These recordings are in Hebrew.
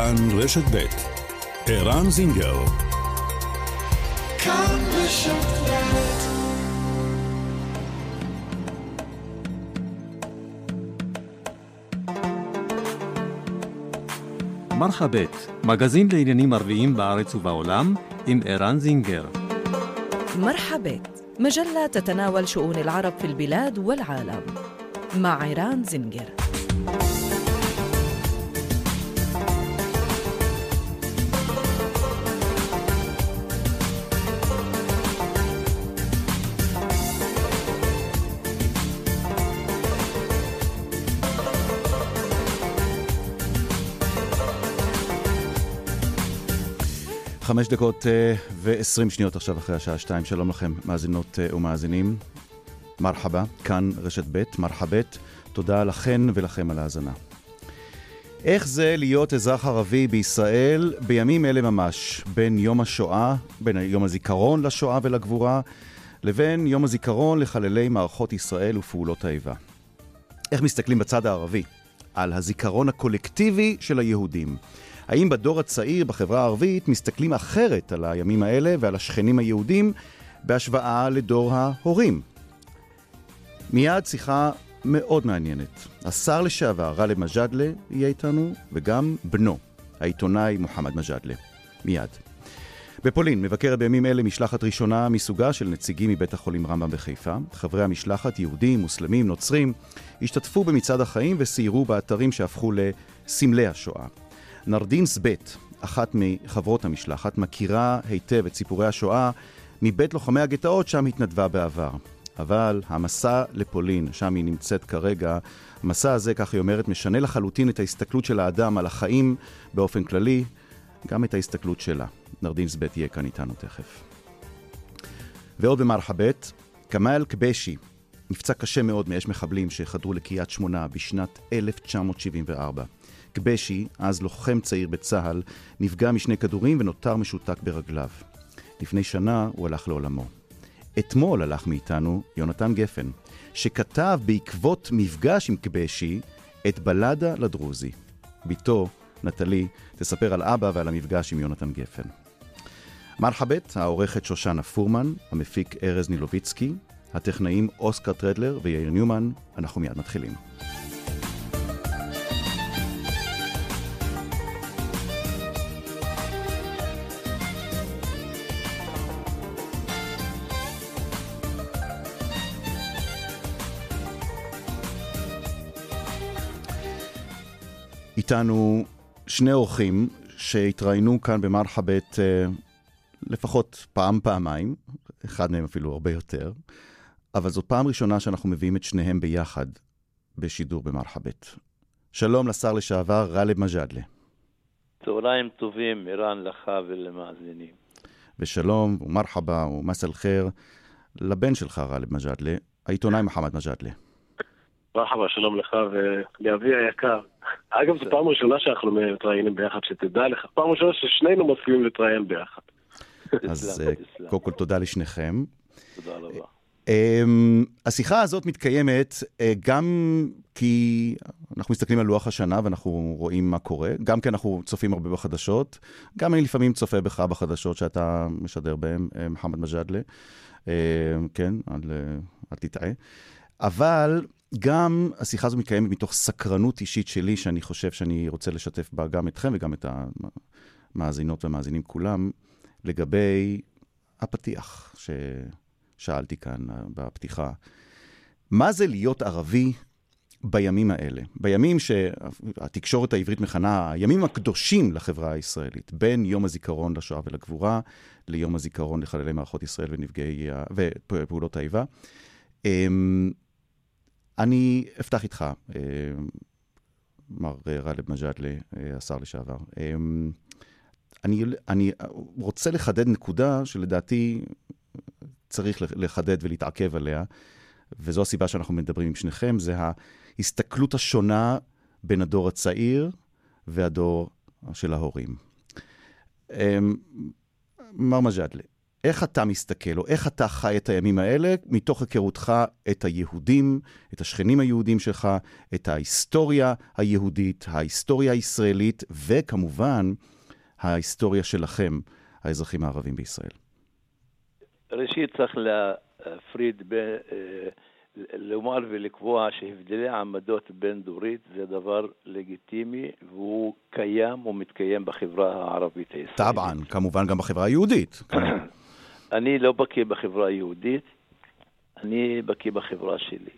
כאן רשת ב' ערן זינגר כאן רשת מרחבת, מגזין לעניינים ערביים בארץ ובעולם, עם ערן זינגר. مرحبا مجلة تتناول شؤون العرب في البلاد والعالم مع عيران زنجر חמש דקות אה, ועשרים שניות עכשיו אחרי השעה שתיים. שלום לכם, מאזינות אה, ומאזינים. מרחבה, כאן רשת ב', מרחבת. תודה לכן ולכם על ההאזנה. איך זה להיות אזרח ערבי בישראל בימים אלה ממש, בין יום השואה, בין יום הזיכרון לשואה ולגבורה, לבין יום הזיכרון לחללי מערכות ישראל ופעולות האיבה. איך מסתכלים בצד הערבי על הזיכרון הקולקטיבי של היהודים? האם בדור הצעיר בחברה הערבית מסתכלים אחרת על הימים האלה ועל השכנים היהודים בהשוואה לדור ההורים? מיד שיחה מאוד מעניינת. השר לשעבר גאלב מג'אדלה יהיה איתנו, וגם בנו, העיתונאי מוחמד מג'אדלה. מיד. בפולין מבקרת בימים אלה משלחת ראשונה מסוגה של נציגים מבית החולים רמב"ם בחיפה. חברי המשלחת, יהודים, מוסלמים, נוצרים, השתתפו במצעד החיים וסיירו באתרים שהפכו לסמלי השואה. נרדין סבט, אחת מחברות המשלחת, מכירה היטב את סיפורי השואה מבית לוחמי הגטאות שם התנדבה בעבר. אבל המסע לפולין, שם היא נמצאת כרגע, המסע הזה, כך היא אומרת, משנה לחלוטין את ההסתכלות של האדם על החיים באופן כללי, גם את ההסתכלות שלה. נרדין סבט יהיה כאן איתנו תכף. ועוד במרחבת, כמאל קבשי, נפצע קשה מאוד מאש מחבלים שחדרו לקריית שמונה בשנת 1974. קבשי, אז לוחם צעיר בצה"ל, נפגע משני כדורים ונותר משותק ברגליו. לפני שנה הוא הלך לעולמו. אתמול הלך מאיתנו יונתן גפן, שכתב בעקבות מפגש עם קבשי את בלדה לדרוזי. בתו, נטלי, תספר על אבא ועל המפגש עם יונתן גפן. מרחבת, העורכת שושנה פורמן, המפיק ארז נילוביצקי, הטכנאים אוסקר טרדלר ויאיר ניומן, אנחנו מיד מתחילים. איתנו שני אורחים שהתראיינו כאן במרחבת אה, לפחות פעם-פעמיים, אחד מהם אפילו הרבה יותר, אבל זאת פעם ראשונה שאנחנו מביאים את שניהם ביחד בשידור במרחבת. שלום לשר לשעבר גאלב מג'אדלה. צהריים טובים, ערן, לך ולמאזינים. ושלום ומרחבה ומסל חיר לבן שלך גאלב מג'אדלה, העיתונאי מוחמד מג'אדלה. מרחבה, שלום לך ולאבי היקר. אגב, זו פעם ראשונה שאנחנו מתראיינים ביחד, שתדע לך. פעם ראשונה ששנינו מסכימים להתראיין ביחד. אז אה, קודם כל תודה לשניכם. תודה רבה. Um, השיחה הזאת מתקיימת uh, גם כי אנחנו מסתכלים על לוח השנה ואנחנו רואים מה קורה, גם כי אנחנו צופים הרבה בחדשות, גם אני לפעמים צופה בך בחדשות שאתה משדר בהן, uh, מוחמד מג'אדלה, כן, אל תטעה. אבל גם השיחה הזו מתקיימת מתוך סקרנות אישית שלי, שאני חושב שאני רוצה לשתף בה גם אתכם וגם את המאזינות והמאזינים כולם, לגבי הפתיח ששאלתי כאן בפתיחה. מה זה להיות ערבי בימים האלה? בימים שהתקשורת העברית מכנה הימים הקדושים לחברה הישראלית, בין יום הזיכרון לשואה ולגבורה ליום הזיכרון לחללי מערכות ישראל ונפגעי ופעולות האיבה. אמ, אני אפתח איתך, אה, מר גאלב מג'אדלה, אה, השר לשעבר. אה, אני, אני רוצה לחדד נקודה שלדעתי צריך לחדד ולהתעכב עליה, וזו הסיבה שאנחנו מדברים עם שניכם, זה ההסתכלות השונה בין הדור הצעיר והדור של ההורים. מר מג'אדלה, איך אתה מסתכל, או איך אתה חי את הימים האלה, מתוך היכרותך את היהודים, את השכנים היהודים שלך, את ההיסטוריה היהודית, ההיסטוריה הישראלית, וכמובן, ההיסטוריה שלכם, האזרחים הערבים בישראל. ראשית צריך להפריד בין... אה, לומר ולקבוע שהבדלי עמדות בין דורית זה דבר לגיטימי והוא קיים ומתקיים בחברה הערבית הישראלית. טבען, כמובן גם בחברה היהודית. אני לא בקיא בחברה היהודית, אני בקיא בחברה שלי.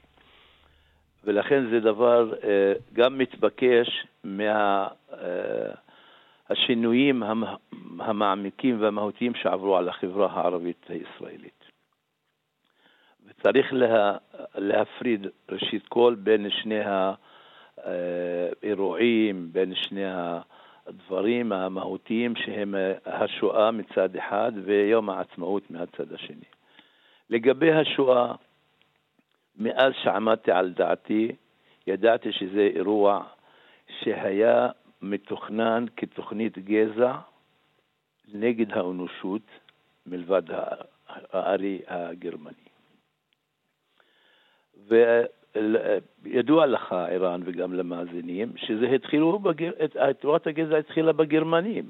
ולכן זה דבר אה, גם מתבקש מהשינויים מה, המעמיקים והמהותיים שעברו על החברה הערבית הישראלית. וצריך לה, להפריד ראשית כל בין שני האירועים, בין שני הדברים המהותיים שהם השואה מצד אחד ויום העצמאות מהצד השני. לגבי השואה, מאז שעמדתי על דעתי, ידעתי שזה אירוע שהיה מתוכנן כתוכנית גזע נגד האנושות מלבד הארי הגרמני. וידוע לך, ערן, וגם למאזינים, שזה התחילו, בגר... תורת הגזע התחילה בגרמנים.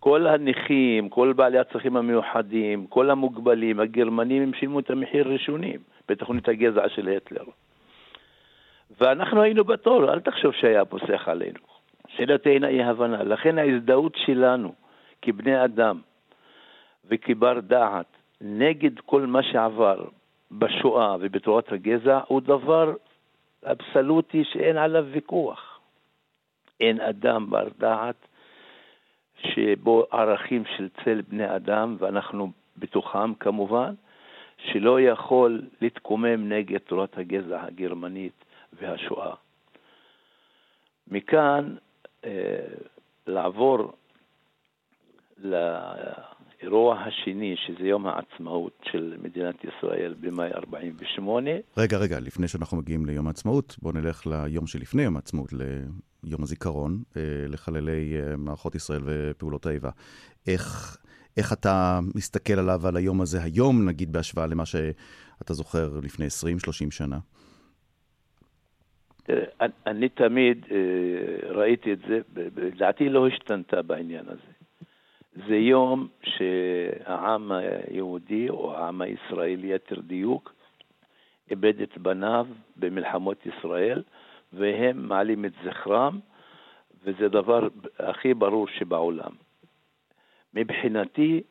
כל הנכים, כל בעלי הצרכים המיוחדים, כל המוגבלים, הגרמנים, הם שילמו את המחיר ראשונים בתוכנית הגזע של היטלר. ואנחנו היינו בתור, אל תחשוב שהיה פוסח עלינו. שאלתנו אי הבנה. לכן ההזדהות שלנו כבני אדם וכבר דעת נגד כל מה שעבר בשואה ובתורת הגזע הוא דבר אבסולוטי שאין עליו ויכוח. אין אדם בר דעת שבו ערכים של צל בני אדם, ואנחנו בתוכם כמובן, שלא יכול להתקומם נגד תורת הגזע הגרמנית והשואה. מכאן אה, לעבור האירוע השני, שזה יום העצמאות של מדינת ישראל במאי 48. רגע, רגע, לפני שאנחנו מגיעים ליום העצמאות, בואו נלך ליום שלפני יום העצמאות, ליום הזיכרון, אה, לחללי אה, מערכות ישראל ופעולות האיבה. איך, איך אתה מסתכל עליו, על היום הזה היום, נגיד, בהשוואה למה שאתה זוכר לפני 20-30 שנה? תראה, אני תמיד אה, ראיתי את זה, לדעתי לא השתנתה בעניין הזה. זה יום שהעם היהודי, או העם הישראלי, יתר דיוק, איבד את בניו במלחמות ישראל, והם מעלים את זכרם, וזה דבר הכי ברור שבעולם. מבחינתי,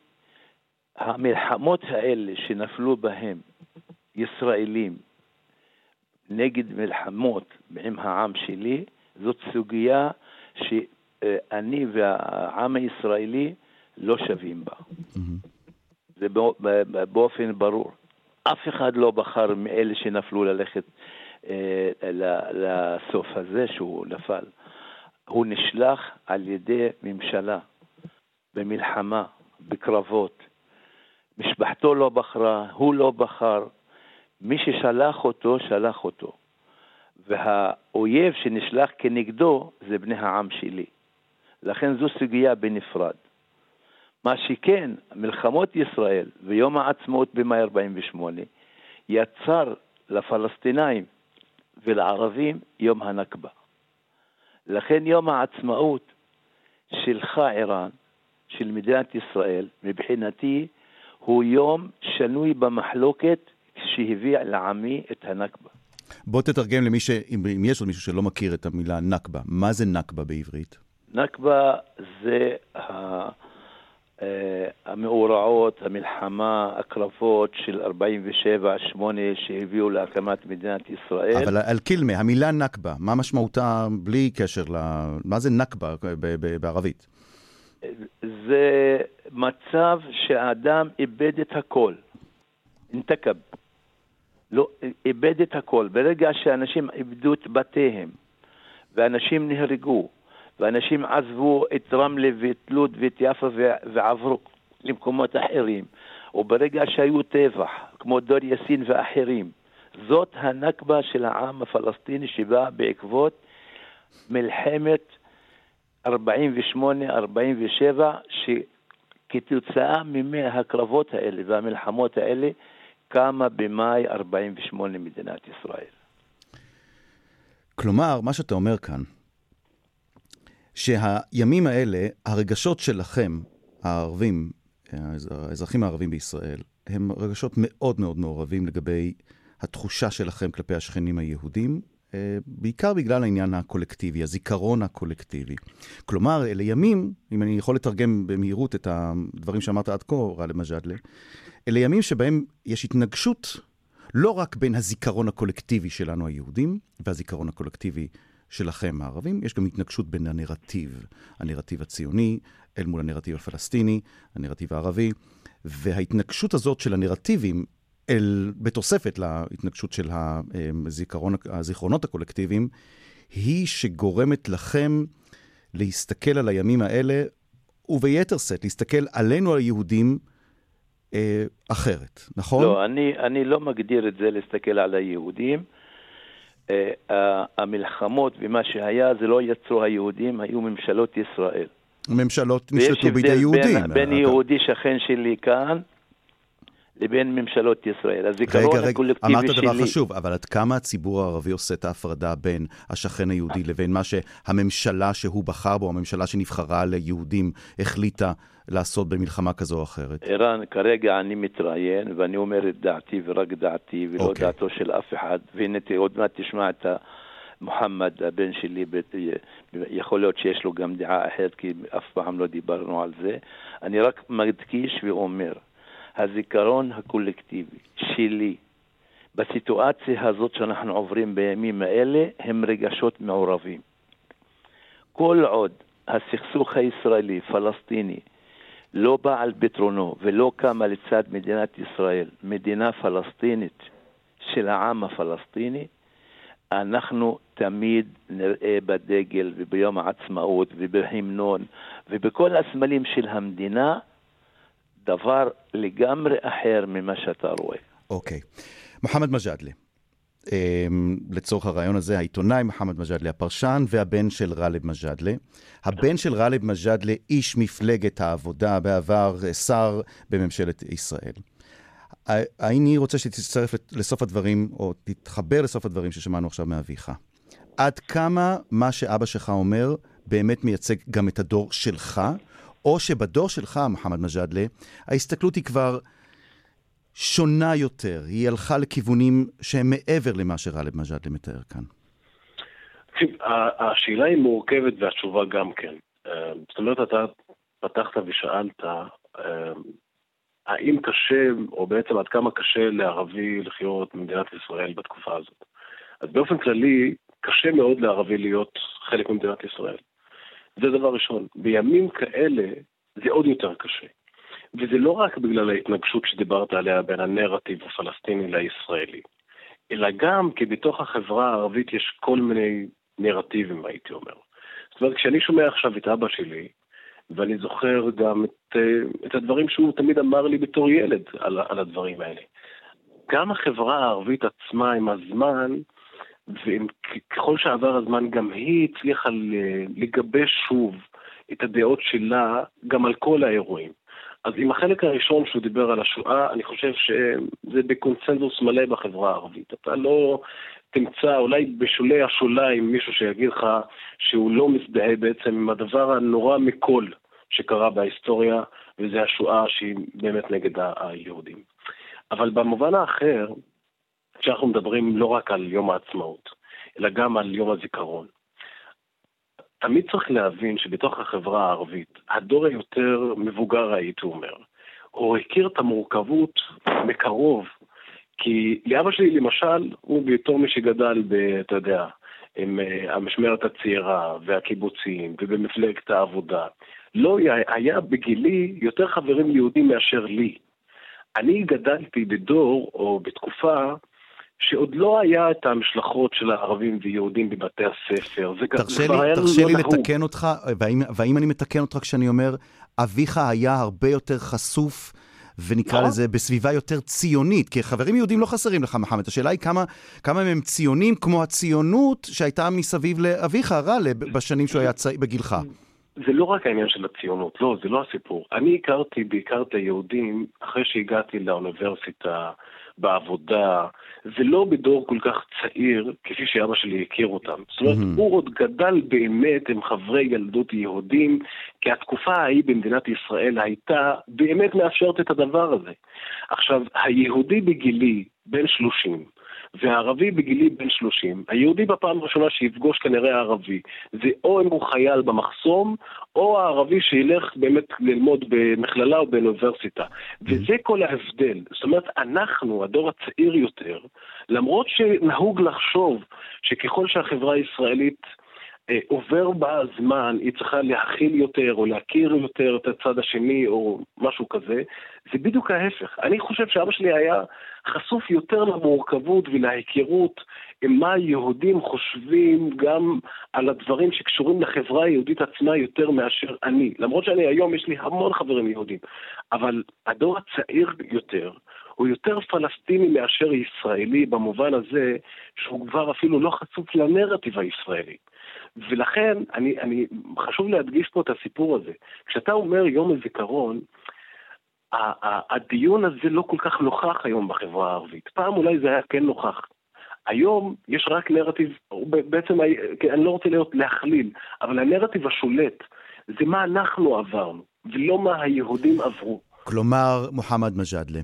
המלחמות האלה שנפלו בהם ישראלים נגד מלחמות עם העם שלי, זאת סוגיה שאני והעם הישראלי לא שווים בה. זה באופן ברור. אף אחד לא בחר מאלה שנפלו ללכת אה, לסוף הזה שהוא נפל. הוא נשלח על ידי ממשלה, במלחמה, בקרבות. משפחתו לא בחרה, הוא לא בחר. מי ששלח אותו, שלח אותו. והאויב שנשלח כנגדו זה בני העם שלי. לכן זו סוגיה בנפרד. מה שכן, מלחמות ישראל ויום העצמאות במאי 48 יצר לפלסטינאים ולערבים יום הנכבה. לכן יום העצמאות שלך, ערן, של מדינת ישראל, מבחינתי, הוא יום שנוי במחלוקת שהביא לעמי את הנכבה. בוא תתרגם למי ש... אם יש עוד מישהו שלא מכיר את המילה נכבה, מה זה נכבה בעברית? נכבה זה אה, המאורעות, המלחמה, הקרבות של 47-8 שהביאו להקמת מדינת ישראל. אבל על קילמה, המילה נכבה, מה משמעותה בלי קשר ל... מה זה נכבה בערבית? זה מצב שהאדם איבד את הכל. אינתקב. לא, איבד את הכל. ברגע שאנשים איבדו את בתיהם, ואנשים נהרגו, ואנשים עזבו את רמלה ואת לוד ואת יפו ועברו למקומות אחרים, וברגע שהיו טבח, כמו דור יאסין ואחרים, זאת הנכבה של העם הפלסטיני שבאה בעקבות מלחמת 48-47, כתוצאה מהקרבות האלה והמלחמות האלה קמה במאי 48 מדינת ישראל. כלומר, מה שאתה אומר כאן, שהימים האלה, הרגשות שלכם, הערבים, האזרחים הערבים בישראל, הם רגשות מאוד מאוד מעורבים לגבי התחושה שלכם כלפי השכנים היהודים, אה, בעיקר בגלל העניין הקולקטיבי, הזיכרון הקולקטיבי. כלומר, אלה ימים, אם אני יכול לתרגם במהירות את הדברים שאמרת עד כה, גאלב מג'אדלה, אלה ימים שבהם יש התנגשות לא רק בין הזיכרון הקולקטיבי שלנו היהודים והזיכרון הקולקטיבי שלכם הערבים, יש גם התנגשות בין הנרטיב, הנרטיב הציוני אל מול הנרטיב הפלסטיני, הנרטיב הערבי, וההתנגשות הזאת של הנרטיבים אל, בתוספת להתנגשות של הזיכרון, הזיכרונות הקולקטיביים, היא שגורמת לכם להסתכל על הימים האלה, וביתר שאת, להסתכל עלינו היהודים אה, אחרת, נכון? לא, אני, אני לא מגדיר את זה להסתכל על היהודים. אה, המלחמות ומה שהיה, זה לא יצרו היהודים, היו ממשלות ישראל. ממשלות נשלטו בידי יהודים. ויש הבדל בין, בין יהודי שכן שלי כאן, לבין ממשלות ישראל. הזיכרון רגע, רגע, הקולקטיבי שלי... רגע, רגע, אמרת דבר חשוב, אבל עד כמה הציבור הערבי עושה את ההפרדה בין השכן היהודי לבין מה שהממשלה שהוא בחר בו, הממשלה שנבחרה ליהודים, החליטה לעשות במלחמה כזו או אחרת? ערן, כרגע אני מתראיין, ואני אומר את דעתי ורק דעתי, ולא okay. אוקיי. דעתו של אף אחד, והנה עוד מעט תשמע את ה... מוחמד, הבן שלי, יכול להיות שיש לו גם דעה אחרת, כי אף פעם לא דיברנו על זה. אני רק מדגיש ואומר, הזיכרון הקולקטיבי שלי בסיטואציה הזאת שאנחנו עוברים בימים האלה הם רגשות מעורבים. כל עוד הסכסוך הישראלי-פלסטיני לא בא על פתרונו ולא קמה לצד מדינת ישראל מדינה פלסטינית של העם הפלסטיני, אנחנו תמיד נראה בדגל וביום העצמאות ובהמנון ובכל הסמלים של המדינה דבר לגמרי אחר ממה שאתה רואה. אוקיי. Okay. מוחמד מג'אדלה, אמ, לצורך הרעיון הזה, העיתונאי מוחמד מג'אדלה, הפרשן והבן של גאלב מג'אדלה. הבן של גאלב מג'אדלה, איש מפלגת העבודה, בעבר שר בממשלת ישראל. אני רוצה שתצטרף לסוף הדברים, או תתחבר לסוף הדברים ששמענו עכשיו מאביך. עד כמה מה שאבא שלך אומר באמת מייצג גם את הדור שלך, או שבדור שלך, מוחמד מג'אדלה, ההסתכלות היא כבר שונה יותר, היא הלכה לכיוונים שהם מעבר למה שגאלב מג'אדלה מתאר כאן. השאלה היא מורכבת והתשובה גם כן. אה, זאת אומרת, אתה פתחת ושאלת, אה, האם קשה, או בעצם עד כמה קשה לערבי לחיות במדינת ישראל בתקופה הזאת. אז באופן כללי, קשה מאוד לערבי להיות חלק ממדינת ישראל. זה דבר ראשון. בימים כאלה זה עוד יותר קשה. וזה לא רק בגלל ההתנגשות שדיברת עליה בין הנרטיב הפלסטיני לישראלי, אלא גם כי בתוך החברה הערבית יש כל מיני נרטיבים, הייתי אומר. זאת אומרת, כשאני שומע עכשיו את אבא שלי, ואני זוכר גם את, אה, את הדברים שהוא תמיד אמר לי בתור ילד על, על הדברים האלה. גם החברה הערבית עצמה עם הזמן, וככל שעבר הזמן גם היא הצליחה לגבש שוב את הדעות שלה גם על כל האירועים. אז עם החלק הראשון שהוא דיבר על השואה, אני חושב שזה בקונצנזוס מלא בחברה הערבית. אתה לא תמצא אולי בשולי השוליים מישהו שיגיד לך שהוא לא מזדהה בעצם עם הדבר הנורא מכל שקרה בהיסטוריה, וזה השואה שהיא באמת נגד היהודים. אבל במובן האחר, כשאנחנו מדברים לא רק על יום העצמאות, אלא גם על יום הזיכרון. תמיד צריך להבין שבתוך החברה הערבית, הדור היותר מבוגר הייתי אומר, הוא הכיר את המורכבות מקרוב, כי לאבא שלי למשל, הוא בתור מי שגדל ב... אתה יודע, עם uh, המשמרת הצעירה והקיבוצים ובמפלגת העבודה, לא היה בגילי יותר חברים יהודים מאשר לי. אני גדלתי בדור או בתקופה שעוד לא היה את המשלחות של הערבים ויהודים בבתי הספר. תרשה לי, תרשה לא לי. לתקן אותך, והאם, והאם אני מתקן אותך כשאני אומר, אביך היה הרבה יותר חשוף, ונקרא לא? לזה בסביבה יותר ציונית, כי חברים יהודים לא חסרים לך, מחמד. השאלה היא כמה, כמה הם ציונים כמו הציונות שהייתה מסביב לאביך, רע, בשנים שהוא היה צעיר, בגילך. זה לא רק העניין של הציונות, לא, זה לא הסיפור. אני הכרתי בעיקר את היהודים אחרי שהגעתי לאוניברסיטה, בעבודה, ולא בדור כל כך צעיר כפי שאבא שלי הכיר אותם. זאת אומרת, mm-hmm. הוא עוד גדל באמת עם חברי ילדות יהודים, כי התקופה ההיא במדינת ישראל הייתה באמת מאפשרת את הדבר הזה. עכשיו, היהודי בגילי, בן 30, והערבי בגילי בן 30, היהודי בפעם הראשונה שיפגוש כנראה ערבי, זה או אם הוא חייל במחסום, או הערבי שילך באמת ללמוד במכללה או באוניברסיטה. וזה כל ההבדל. זאת אומרת, אנחנו, הדור הצעיר יותר, למרות שנהוג לחשוב שככל שהחברה הישראלית עובר בה הזמן, היא צריכה להכיל יותר או להכיר יותר את הצד השני או משהו כזה, זה בדיוק ההפך. אני חושב שאבא שלי היה חשוף יותר למורכבות ולהיכרות עם מה היהודים חושבים גם על הדברים שקשורים לחברה היהודית עצמה יותר מאשר אני. למרות שאני היום, יש לי המון חברים יהודים, אבל הדור הצעיר יותר, הוא יותר פלסטיני מאשר ישראלי במובן הזה שהוא כבר אפילו לא חשוף לנרטיב הישראלי. ולכן, אני, אני, חשוב להדגיש פה את הסיפור הזה. כשאתה אומר יום הזיכרון, הדיון הזה לא כל כך נוכח היום בחברה הערבית. פעם אולי זה היה כן נוכח. היום יש רק נרטיב, בעצם אני לא רוצה להיות להכליל, אבל הנרטיב השולט זה מה אנחנו עברנו, ולא מה היהודים עברו. כלומר, מוחמד מג'אדלה,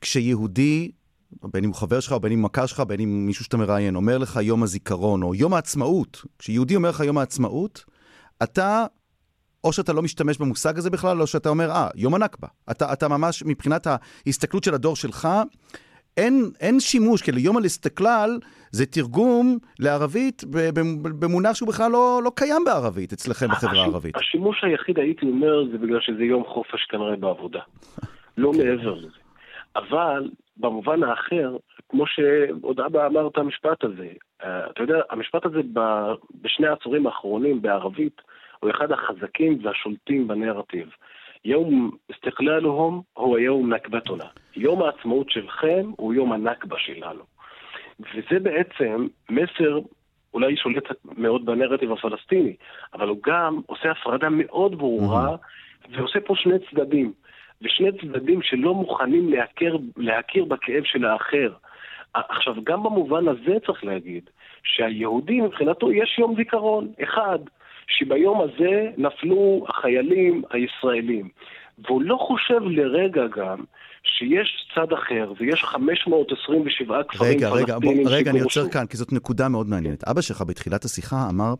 כשיהודי בין אם הוא חבר שלך, בין אם מכר שלך, בין אם מישהו שאתה מראיין, אומר לך יום הזיכרון, או יום העצמאות, כשיהודי אומר לך יום העצמאות, אתה, או שאתה לא משתמש במושג הזה בכלל, או שאתה אומר, אה, יום הנכבה. אתה, אתה ממש, מבחינת ההסתכלות של הדור שלך, אין, אין שימוש, כאילו יום הלסתכלל זה תרגום לערבית במונח שהוא בכלל לא, לא קיים בערבית אצלכם בחברה הערבית. השימוש היחיד, הייתי אומר, זה בגלל שזה יום חופש כנראה בעבודה. לא מעבר לזה. אבל במובן האחר, כמו שעוד אבא אמר את המשפט הזה, אה, אתה יודע, המשפט הזה בשני העשורים האחרונים בערבית הוא אחד החזקים והשולטים בנרטיב. יום אסתקללוהם הוא יום נכבתונה. יום העצמאות שלכם הוא יום הנכבה שלנו. וזה בעצם מסר אולי שולט מאוד בנרטיב הפלסטיני, אבל הוא גם עושה הפרדה מאוד ברורה mm-hmm. ועושה פה שני צדדים. ושני צדדים שלא מוכנים להכיר, להכיר בכאב של האחר. עכשיו, גם במובן הזה צריך להגיד שהיהודי מבחינתו יש יום זיכרון אחד, שביום הזה נפלו החיילים הישראלים. והוא לא חושב לרגע גם שיש צד אחר ויש 527 כפרים רגע, פלסטינים רגע, רגע, אני עוצר כאן, כי זאת נקודה מאוד מעניינת. אבא שלך בתחילת השיחה אמר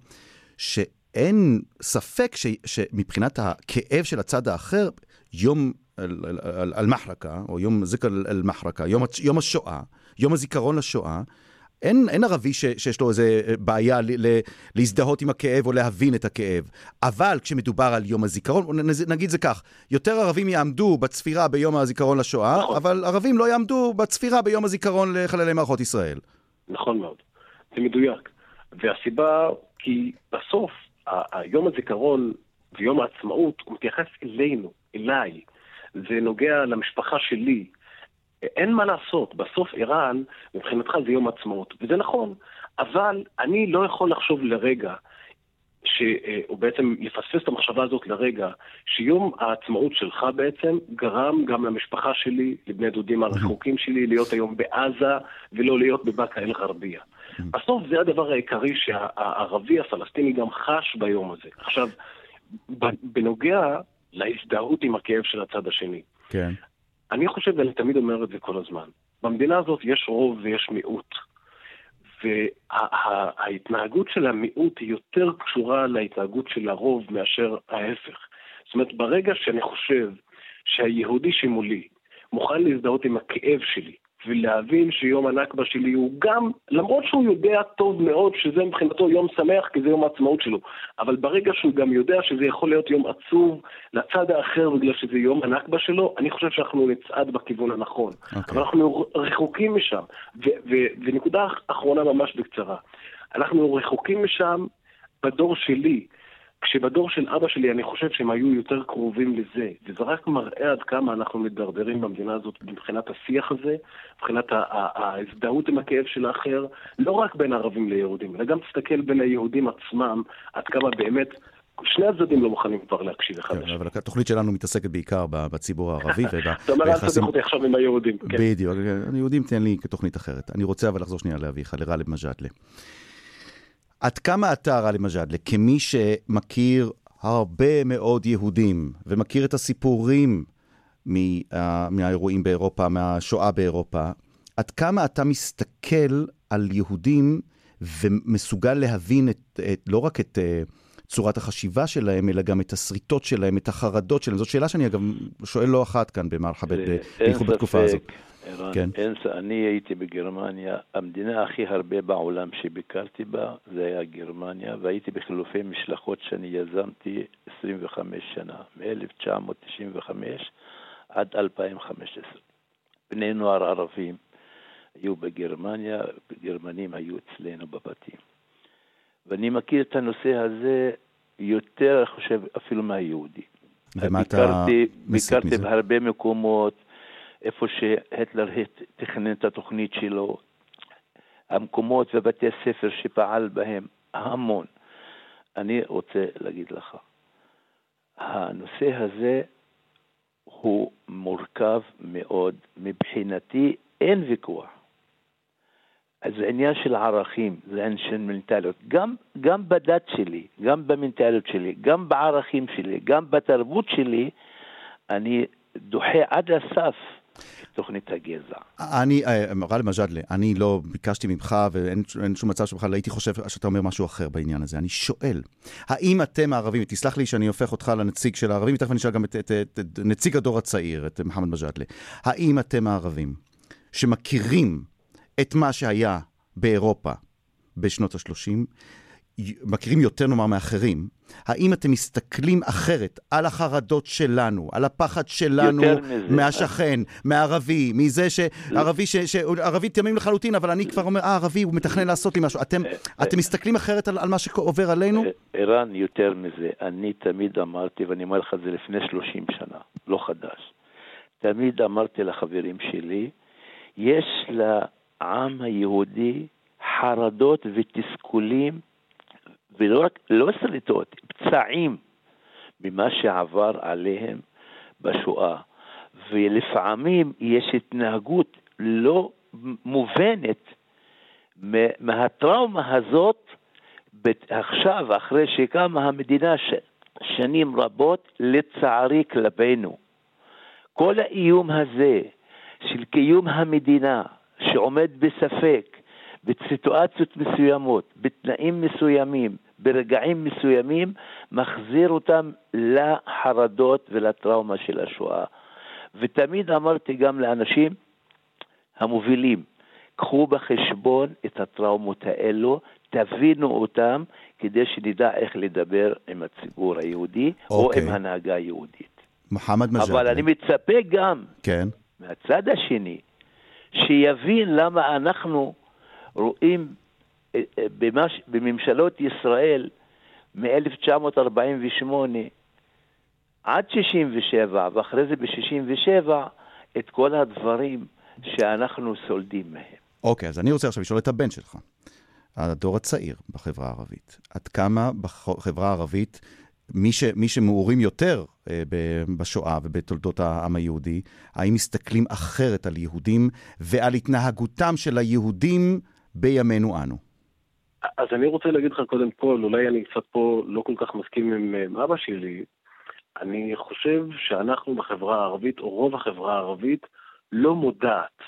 שאין ספק ש, שמבחינת הכאב של הצד האחר, יום אל-מחרקה, או יום זיקר אל-מחרקה, יום, יום השואה, יום הזיכרון לשואה, אין, אין ערבי ש, שיש לו איזה בעיה ל, ל, להזדהות עם הכאב או להבין את הכאב. אבל כשמדובר על יום הזיכרון, נגיד זה כך, יותר ערבים יעמדו בצפירה ביום הזיכרון לשואה, נכון. אבל ערבים לא יעמדו בצפירה ביום הזיכרון לחללי מערכות ישראל. נכון מאוד, זה מדויק. והסיבה, כי בסוף, יום הזיכרון ויום העצמאות, הוא מתייחס אלינו, אליי. זה נוגע למשפחה שלי. אין מה לעשות, בסוף איראן, מבחינתך זה יום עצמאות, וזה נכון, אבל אני לא יכול לחשוב לרגע, שהוא בעצם יפספס את המחשבה הזאת לרגע, שיום העצמאות שלך בעצם גרם גם למשפחה שלי, לבני דודים הרחוקים שלי, להיות היום בעזה ולא להיות בבאקה אל-גרבייה. בסוף זה הדבר העיקרי שהערבי הפלסטיני גם חש ביום הזה. עכשיו, בנוגע להזדהות עם הכאב של הצד השני. כן. אני חושב, ואני תמיד אומר את זה כל הזמן, במדינה הזאת יש רוב ויש מיעוט. וההתנהגות וה, של המיעוט היא יותר קשורה להתנהגות של הרוב מאשר ההפך. זאת אומרת, ברגע שאני חושב שהיהודי שמולי מוכן להזדהות עם הכאב שלי, ולהבין שיום הנכבה שלי הוא גם, למרות שהוא יודע טוב מאוד שזה מבחינתו יום שמח כי זה יום העצמאות שלו, אבל ברגע שהוא גם יודע שזה יכול להיות יום עצוב לצד האחר בגלל שזה יום הנכבה שלו, אני חושב שאנחנו נצעד בכיוון הנכון. Okay. אוקיי. אבל אנחנו רחוקים משם. ונקודה אחרונה ממש בקצרה, אנחנו רחוקים משם בדור שלי. כשבדור של אבא שלי אני חושב שהם היו יותר קרובים לזה, וזה רק מראה עד כמה אנחנו מדרדרים במדינה הזאת מבחינת השיח הזה, מבחינת ההזדהות עם הכאב של האחר, לא רק בין ערבים ליהודים, אלא גם תסתכל בין היהודים עצמם, עד כמה באמת שני הצדדים לא מוכנים כבר להקשיב אחד כן, לשני. אבל התוכנית שלנו מתעסקת בעיקר בציבור הערבי אתה אומר, אל תסבך אותי עכשיו עם היהודים. כן. בדיוק, היהודים תן לי כתוכנית אחרת. אני רוצה אבל לחזור שנייה לאביך, לגאלב מג'אדלה. עד כמה אתה, גאלב מג'אדלה, כמי שמכיר הרבה מאוד יהודים, ומכיר את הסיפורים מה, מהאירועים באירופה, מהשואה באירופה, עד כמה אתה מסתכל על יהודים ומסוגל להבין את, את, לא רק את uh, צורת החשיבה שלהם, אלא גם את הסריטות שלהם, את החרדות שלהם. זאת שאלה שאני אגב שואל לא אחת כאן במרחבת, אין בייחוד בתקופה הזאת. ערן, כן. אין אני הייתי בגרמניה, המדינה הכי הרבה בעולם שביקרתי בה זה היה גרמניה, והייתי בחילופי משלחות שאני יזמתי 25 שנה, מ-1995 עד 2015. בני נוער ערבים היו בגרמניה, גרמנים היו אצלנו בבתים. ואני מכיר את הנושא הזה יותר, אני חושב, אפילו מהיהודי. ומה אתה ביקרתי, מסיק ביקרתי מזה? בהרבה מקומות, איפה שהיטלר תכנן את התוכנית שלו, המקומות ובתי ספר שפעל בהם, המון. אני רוצה להגיד לך, הנושא הזה הוא מורכב מאוד. מבחינתי אין ויכוח. אז זה עניין של ערכים, זה עניין של מנטליות. גם, גם בדת שלי, גם במנטליות שלי, גם בערכים שלי, גם בתרבות שלי, אני דוחה עד הסף תוכנית הגזע. אני, אה, גאלב מג'אדלה, אני לא ביקשתי ממך, ואין אין שום מצב שבכלל הייתי חושב שאתה אומר משהו אחר בעניין הזה. אני שואל, האם אתם הערבים, תסלח לי שאני הופך אותך לנציג של הערבים, ותכף אני אשאל גם את, את, את, את נציג הדור הצעיר, את מוחמד מג'אדלה, האם אתם הערבים שמכירים את מה שהיה באירופה בשנות ה-30, מכירים יותר נאמר מאחרים, האם אתם מסתכלים אחרת על החרדות שלנו, על הפחד שלנו. מהשכן, מערבי, מזה ש... ערבי ש... ש... ערבי תמים לחלוטין, אבל אני כבר אומר, אה, ערבי, הוא מתכנן לעשות לי משהו. אתם, אתם מסתכלים אחרת על, על מה שעובר עלינו? אה, ערן, יותר מזה, אני תמיד אמרתי, ואני אומר לך את זה לפני 30 שנה, לא חדש. תמיד אמרתי לחברים שלי, יש לעם היהודי חרדות ותסכולים, ולא רק, לא שריטות, פצעים ממה שעבר עליהם בשואה. ולפעמים יש התנהגות לא מובנת מה- מהטראומה הזאת עכשיו, אחרי שקמה המדינה ש... שנים רבות, לצערי כלפינו. כל האיום הזה של קיום המדינה, שעומד בספק, בסיטואציות מסוימות, בתנאים מסוימים, ברגעים מסוימים, מחזיר אותם לחרדות ולטראומה של השואה. ותמיד אמרתי גם לאנשים המובילים, קחו בחשבון את הטראומות האלו, תבינו אותם, כדי שנדע איך לדבר עם הציבור היהודי, או אוקיי. עם ההנהגה היהודית. מוחמד מג'אדלה. אבל אני מצפה גם כן. מהצד השני, שיבין למה אנחנו רואים במש, בממשלות ישראל מ-1948 עד 67' ואחרי זה ב-67' את כל הדברים שאנחנו סולדים מהם. אוקיי, אז אני רוצה עכשיו לשאול את הבן שלך, הדור הצעיר בחברה הערבית. עד כמה בחברה הערבית, מי, ש, מי שמעורים יותר אה, ב- בשואה ובתולדות העם היהודי, האם מסתכלים אחרת על יהודים ועל התנהגותם של היהודים בימינו אנו? אז אני רוצה להגיד לך קודם כל, אולי אני קצת פה לא כל כך מסכים עם אה, אבא שלי, אני חושב שאנחנו בחברה הערבית, או רוב החברה הערבית, לא מודעת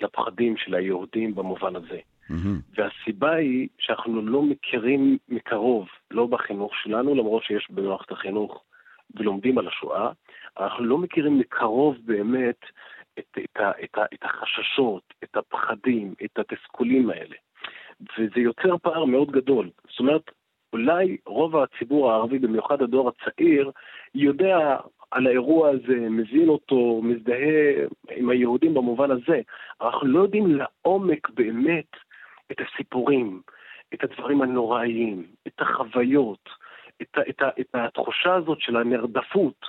לפחדים של היהודים במובן הזה. מהמם. והסיבה היא שאנחנו לא מכירים מקרוב, לא בחינוך שלנו, למרות שיש במערכת החינוך ולומדים על השואה, אנחנו לא מכירים מקרוב באמת את, את, את, ה, את החששות, את הפחדים, את התסכולים האלה. וזה יוצר פער מאוד גדול. זאת אומרת, אולי רוב הציבור הערבי, במיוחד הדור הצעיר, יודע על האירוע הזה, מבין אותו, מזדהה עם היהודים במובן הזה. אנחנו לא יודעים לעומק באמת את הסיפורים, את הדברים הנוראיים, את החוויות, את, את, את התחושה הזאת של הנרדפות.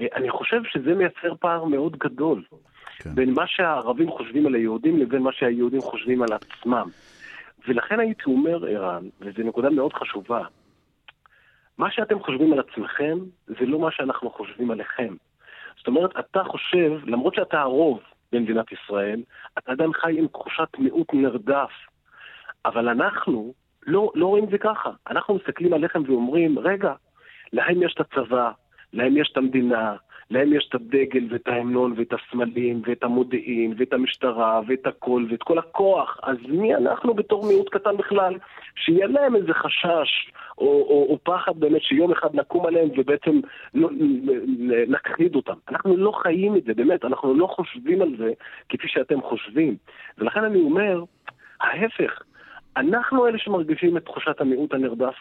אה, אני חושב שזה מייצר פער מאוד גדול כן. בין מה שהערבים חושבים על היהודים לבין מה שהיהודים חושבים על עצמם. ולכן הייתי אומר, ערן, וזו נקודה מאוד חשובה, מה שאתם חושבים על עצמכם, זה לא מה שאנחנו חושבים עליכם. זאת אומרת, אתה חושב, למרות שאתה הרוב במדינת ישראל, אתה עדיין חי עם תחושת מיעוט נרדף. אבל אנחנו לא, לא רואים את זה ככה. אנחנו מסתכלים עליכם ואומרים, רגע, להם יש את הצבא, להם יש את המדינה, להם יש את הדגל ואת ההמנון ואת הסמלים ואת המודיעין ואת המשטרה ואת הכל ואת כל הכוח. אז מי אנחנו בתור מיעוט קטן בכלל, שיהיה להם איזה חשש או, או, או פחד באמת שיום אחד נקום עליהם ובעצם לא, נכחיד אותם. אנחנו לא חיים את זה, באמת, אנחנו לא חושבים על זה כפי שאתם חושבים. ולכן אני אומר, ההפך, אנחנו אלה שמרגישים את תחושת המיעוט הנרדף.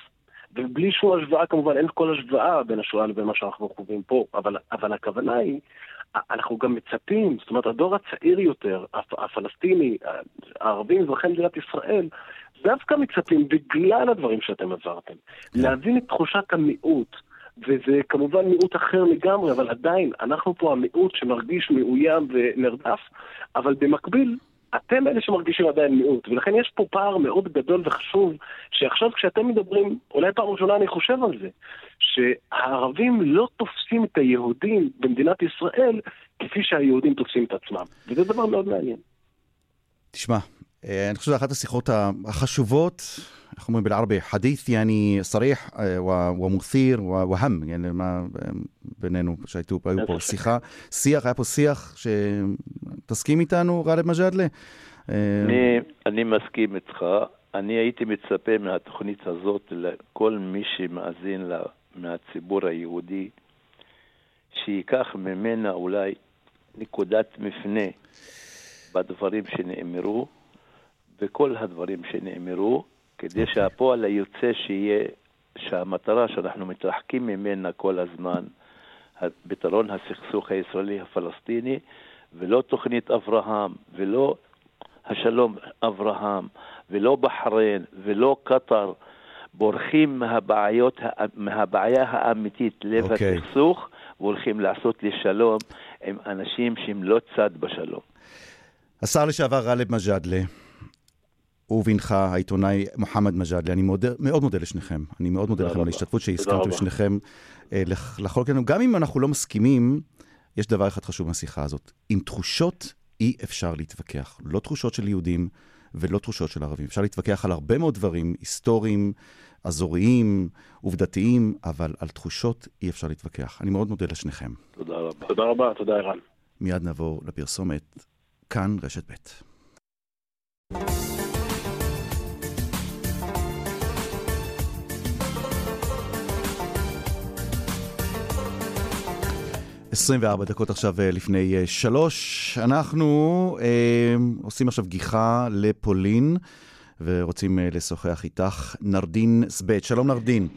ובלי שום השוואה, כמובן, אין כל השוואה בין השואה לבין מה שאנחנו חווים פה, אבל, אבל הכוונה היא, אנחנו גם מצפים, זאת אומרת, הדור הצעיר יותר, הפלסטיני, הערבים, אזרחי מדינת ישראל, דווקא מצפים, בגלל הדברים שאתם עברתם, כן. להבין את תחושת המיעוט. וזה כמובן מיעוט אחר לגמרי, אבל עדיין, אנחנו פה המיעוט שמרגיש מאוים ונרדף, אבל במקביל, אתם אלה שמרגישים עדיין מיעוט, ולכן יש פה פער מאוד גדול וחשוב, שעכשיו כשאתם מדברים, אולי פעם ראשונה אני חושב על זה, שהערבים לא תופסים את היהודים במדינת ישראל כפי שהיהודים תופסים את עצמם, וזה דבר מאוד מעניין. תשמע, אה, אני חושב שזו אחת השיחות החשובות, איך אומרים בלערבי, חדית' יעני סריח אה, ומות'יר והם, יעני מה בינינו, שהיו פה שיחה, שיח, היה פה שיח שתסכים איתנו, גאלב מג'אדלה? אה, אני מסכים איתך. אני הייתי מצפה מהתוכנית הזאת לכל מי שמאזין לה מהציבור היהודי, שייקח ממנה אולי נקודת מפנה בדברים שנאמרו, וכל הדברים שנאמרו, כדי אוקיי. שהפועל היוצא שיהיה, שהמטרה שאנחנו מתרחקים ממנה כל הזמן, פתרון הסכסוך הישראלי-הפלסטיני, ולא תוכנית אברהם, ולא השלום אברהם, ולא בחריין, ולא קטר, בורחים מהבעיות, מהבעיה האמיתית, לב okay. אוקיי. הסכסוך, והולכים לעשות לשלום עם אנשים שהם לא צד בשלום. השר לשעבר גאלב מג'אדלה, ובנך העיתונאי מוחמד מג'אדלי. אני מאוד, מאוד מודה לשניכם. אני מאוד מודה לכם על ההשתתפות שהסכמתם לשניכם אה, לחלוק לנו. גם אם אנחנו לא מסכימים, יש דבר אחד חשוב מהשיחה הזאת. עם תחושות אי אפשר להתווכח. לא תחושות של יהודים ולא תחושות של ערבים. אפשר להתווכח על הרבה מאוד דברים היסטוריים, אזוריים, עובדתיים, אבל על תחושות אי אפשר להתווכח. אני מאוד מודה לשניכם. תודה רבה. תודה רבה, תודה ערן. מיד נעבור לפרסומת. כאן רשת ב'. 24 דקות עכשיו אה, לפני אה, שלוש. אנחנו אה, עושים עכשיו גיחה לפולין, ורוצים אה, לשוחח איתך. נרדין סבט. שלום נרדין.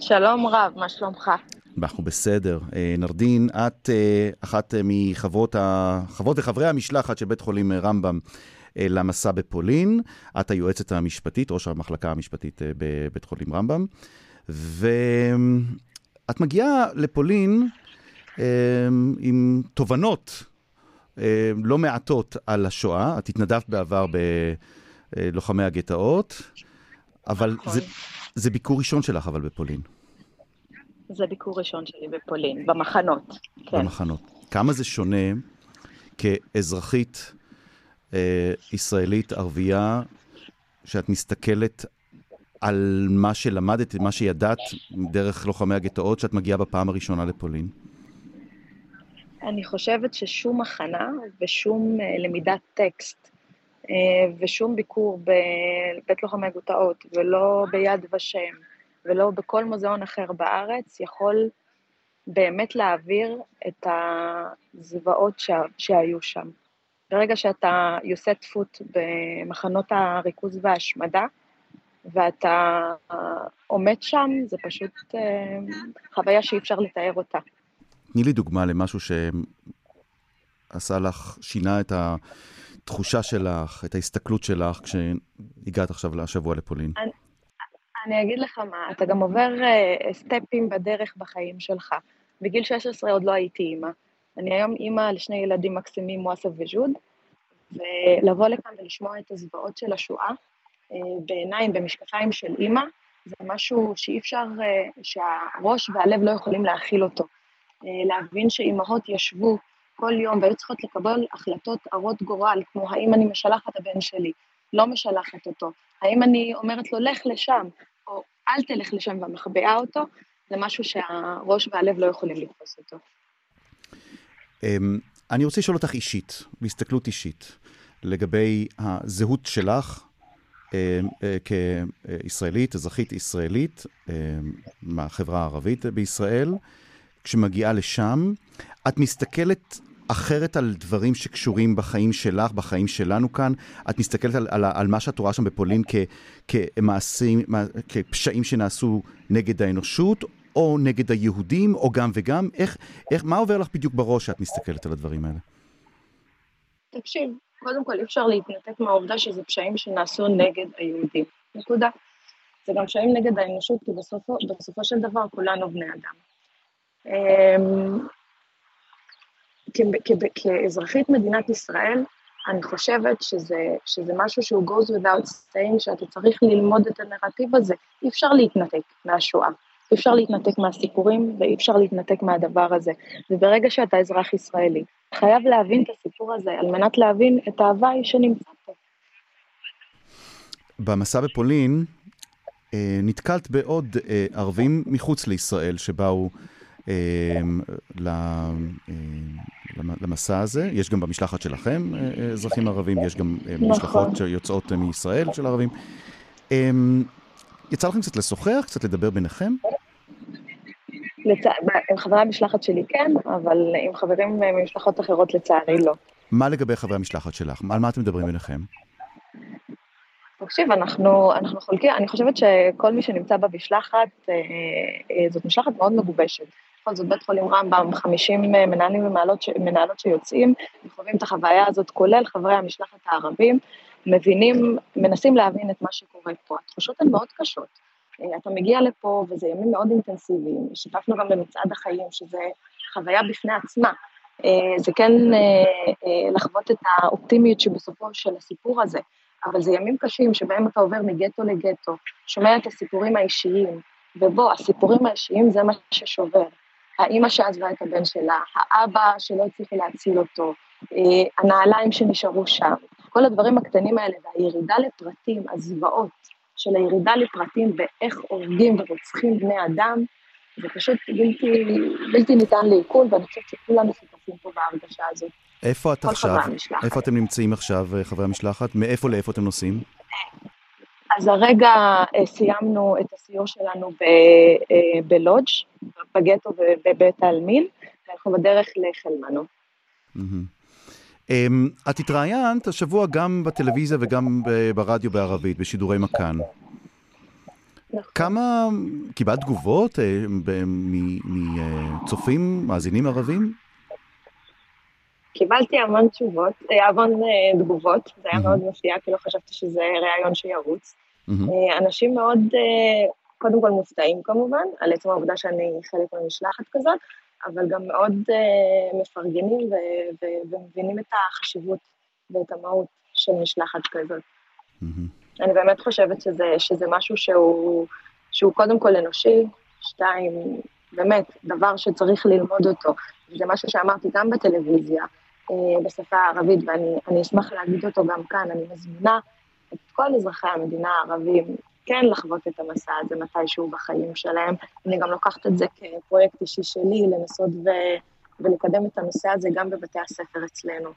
שלום רב, מה שלומך? אנחנו בסדר. אה, נרדין, את אה, אחת מחברות ה... חברות וחברי המשלחת של בית חולים רמב"ם. למסע בפולין. את היועצת המשפטית, ראש המחלקה המשפטית בבית חולים רמב"ם. ואת מגיעה לפולין אמ, עם תובנות אמ, לא מעטות על השואה. את התנדבת בעבר בלוחמי הגטאות, אבל נכון. זה, זה ביקור ראשון שלך אבל בפולין. זה ביקור ראשון שלי בפולין, במחנות, כן. במחנות. כמה זה שונה כאזרחית אה, ישראלית ערבייה, שאת מסתכלת על מה שלמדת, מה שידעת דרך לוחמי הגטאות, שאת מגיעה בפעם הראשונה לפולין? אני חושבת ששום הכנה ושום אה, למידת טקסט אה, ושום ביקור בבית לוחמי גוטאות ולא ביד ושם ולא בכל מוזיאון אחר בארץ יכול באמת להעביר את הזוועות שהיו שם. ברגע שאתה יוצא טפות במחנות הריכוז וההשמדה, ואתה עומד שם, זה פשוט אה, חוויה שאי אפשר לתאר אותה. תני לי דוגמה למשהו שעשה לך, שינה את התחושה שלך, את ההסתכלות שלך, כשהגעת עכשיו לשבוע לפולין. אני, אני אגיד לך מה, אתה גם עובר uh, סטפים בדרך בחיים שלך. בגיל 16 עוד לא הייתי אימא. אני היום אימא לשני ילדים מקסימים, מואסף וג'וד, ולבוא לכאן ולשמוע את הזוועות של השואה uh, בעיניים, במשקפיים של אימא, זה משהו שאי אפשר, אה, שהראש והלב לא יכולים להכיל אותו. אה, להבין שאימהות ישבו כל יום והיו צריכות לקבל החלטות הרות גורל, כמו האם אני משלחת הבן שלי, לא משלחת אותו, האם אני אומרת לו לך לשם, או אל תלך לשם ומחביאה אותו, זה משהו שהראש והלב לא יכולים לתפוס אותו. אמ, אני רוצה לשאול אותך אישית, בהסתכלות אישית, לגבי הזהות שלך אמ, אה, כישראלית, אזרחית ישראלית אמ, מהחברה הערבית בישראל, כשמגיעה לשם, את מסתכלת אחרת על דברים שקשורים בחיים שלך, בחיים שלנו כאן? את מסתכלת על, על, על מה שאת רואה שם בפולין כ, כמעשים, כפשעים שנעשו נגד האנושות, או נגד היהודים, או גם וגם? איך, איך, מה עובר לך בדיוק בראש שאת מסתכלת על הדברים האלה? תקשיב, קודם כל אי אפשר להתנתק מהעובדה שזה פשעים שנעשו נגד היהודים. נקודה. זה גם פשעים נגד האנושות, כי בסופו, בסופו של דבר כולנו בני אדם. אמ, כאזרחית מדינת ישראל, אני חושבת שזה, שזה משהו שהוא goes without saying, שאתה צריך ללמוד את הנרטיב הזה. אי אפשר להתנתק מהשואה, אי אפשר להתנתק מהסיפורים ואי אפשר להתנתק מהדבר הזה. וברגע שאתה אזרח ישראלי, חייב להבין את הסיפור הזה על מנת להבין את ההוואי שנמצא פה. במסע בפולין אה, נתקלת בעוד אה, ערבים מחוץ לישראל שבאו למסע הזה. יש גם במשלחת שלכם אה, אה, אזרחים ערבים, יש גם אה, נכון. משלחות שיוצאות מישראל של ערבים. אמ, יצא לכם קצת לשוחח, קצת לדבר ביניכם? לצ... עם חברי המשלחת שלי כן, אבל עם חברים ממשלחות אחרות לצערי לא. מה לגבי חברי המשלחת שלך? על מה אתם מדברים ביניכם? תקשיב, אנחנו, אנחנו חולקים, אני חושבת שכל מי שנמצא במשלחת, אה, אה, זאת משלחת מאוד מגובשת. בכל זאת בית חולים רמב"ם, 50 מנהלים ומנהלות מנהלות שיוצאים, חווים את החוויה הזאת, כולל חברי המשלחת הערבים, מבינים, מנסים להבין את מה שקורה פה. התחושות הן מאוד קשות. אה, אתה מגיע לפה וזה ימים מאוד אינטנסיביים, שיתפנו גם במצעד החיים, שזה חוויה בפני עצמה. זה כן לחוות את האופטימיות שבסופו של הסיפור הזה. אבל זה ימים קשים שבהם אתה עובר מגטו לגטו, שומע את הסיפורים האישיים, ובוא, הסיפורים האישיים זה מה ששובר. האימא שעזבה את הבן שלה, האבא שלא הצליחו להציל אותו, אה, הנעליים שנשארו שם, כל הדברים הקטנים האלה והירידה לפרטים, הזוועות של הירידה לפרטים ואיך הורגים ורוצחים בני אדם, זה פשוט בלתי, בלתי ניתן לעיכול, ואני חושבת שכולנו שותפים פה בהרגשה הזאת. איפה את עכשיו? איפה אתם נמצאים עכשיו, אה, חברי המשלחת? מאיפה לאיפה אתם נוסעים? אז הרגע אה, סיימנו את הסיור שלנו אה, בלודג', בגטו ובבית העלמין, ואנחנו בדרך לחלמנו. אמ, את התראיינת השבוע גם בטלוויזיה וגם ברדיו בערבית, בשידורי מכאן. נכון. כמה, קיבלת תגובות מצופים, מאזינים ערבים? קיבלתי המון תשובות, אה, המון אה, תגובות, זה היה מאוד מפתיע, כי לא חשבתי שזה ראיון שירוץ. אה, אנשים מאוד, קודם כל מופתעים כמובן, על עצם העובדה שאני חלק ממשלחת כזאת, אבל גם מאוד מפרגנים ומבינים את החשיבות ואת המהות של משלחת כזאת. אני באמת חושבת שזה, שזה משהו שהוא, שהוא קודם כל אנושי, שתיים, באמת, דבר שצריך ללמוד אותו. זה משהו שאמרתי גם בטלוויזיה, בשפה הערבית, ואני אשמח להגיד אותו גם כאן, אני מזמינה את כל אזרחי המדינה הערבים כן לחוות את המסע הזה מתישהו בחיים שלהם. אני גם לוקחת את זה כפרויקט אישי שלי, לנסות ו... ולקדם את הנושא הזה גם בבתי הספר אצלנו.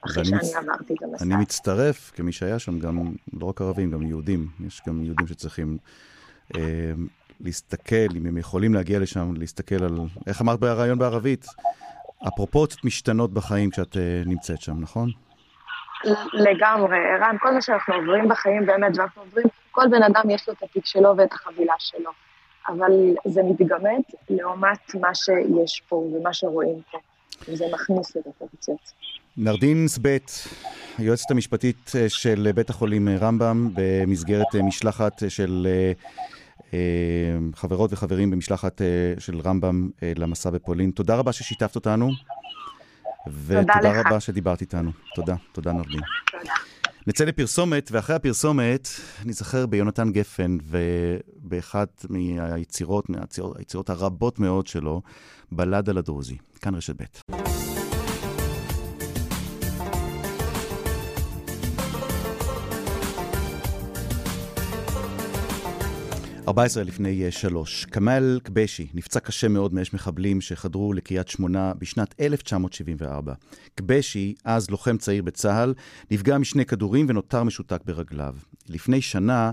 אחרי שאני מצ... עברתי את המסע. אני מצטרף, כמי שהיה שם, גם לא רק ערבים, גם יהודים. יש גם יהודים שצריכים אה, להסתכל, אם הם יכולים להגיע לשם, להסתכל על, איך אמרת בריאיון בערבית? הפרופורציות משתנות בחיים כשאת uh, נמצאת שם, נכון? לגמרי, ערן, כל מה שאנחנו עוברים בחיים באמת, ואנחנו עוברים, כל בן אדם יש לו את התיק שלו ואת החבילה שלו, אבל זה מתגמד לעומת מה שיש פה ומה שרואים פה, וזה מכניס את הפרופורציות. נרדין סבט, היועצת המשפטית אה, של בית החולים אה, רמב"ם, במסגרת משלחת של אה, חברות וחברים במשלחת אה, של רמב"ם אה, למסע בפולין. תודה רבה ששיתפת אותנו. ותודה רבה שדיברת איתנו. תודה, תודה נרדין. תודה. נצא לפרסומת, ואחרי הפרסומת ניזכר ביונתן גפן ובאחת מהיצירות, מהיצירות הרבות מאוד שלו, בלד על הדרוזי. כאן רשת ב'. 14 לפני שלוש. כמאל קבשי נפצע קשה מאוד מאש מחבלים שחדרו לקריית שמונה בשנת 1974. קבשי, אז לוחם צעיר בצה"ל, נפגע משני כדורים ונותר משותק ברגליו. לפני שנה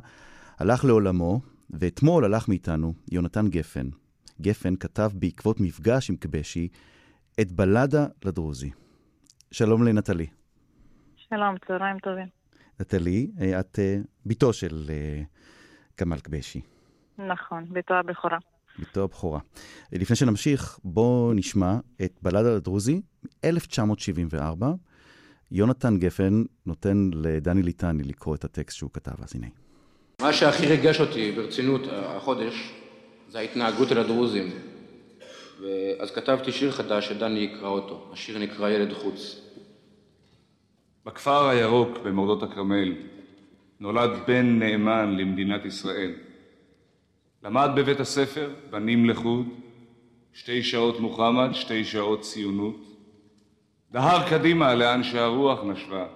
הלך לעולמו, ואתמול הלך מאיתנו יונתן גפן. גפן כתב בעקבות מפגש עם קבשי את בלדה לדרוזי. שלום לנטלי. שלום, צהריים טובים. נטלי, את אה, בתו של אה, כמאל קבשי. נכון, בתו הבכורה. בתו הבכורה. לפני שנמשיך, בואו נשמע את בלדה הדרוזי מ-1974. יונתן גפן נותן לדני ליטני לקרוא את הטקסט שהוא כתב, אז הנה. מה שהכי ריגש אותי ברצינות החודש זה ההתנהגות אל הדרוזים. אז כתבתי שיר חדש שדני יקרא אותו. השיר נקרא ילד חוץ. בכפר הירוק במורדות הכרמל נולד בן נאמן למדינת ישראל. למד בבית הספר, בנים לחוד, שתי שעות מוחמד, שתי שעות ציונות. דהר קדימה לאן שהרוח נשבה.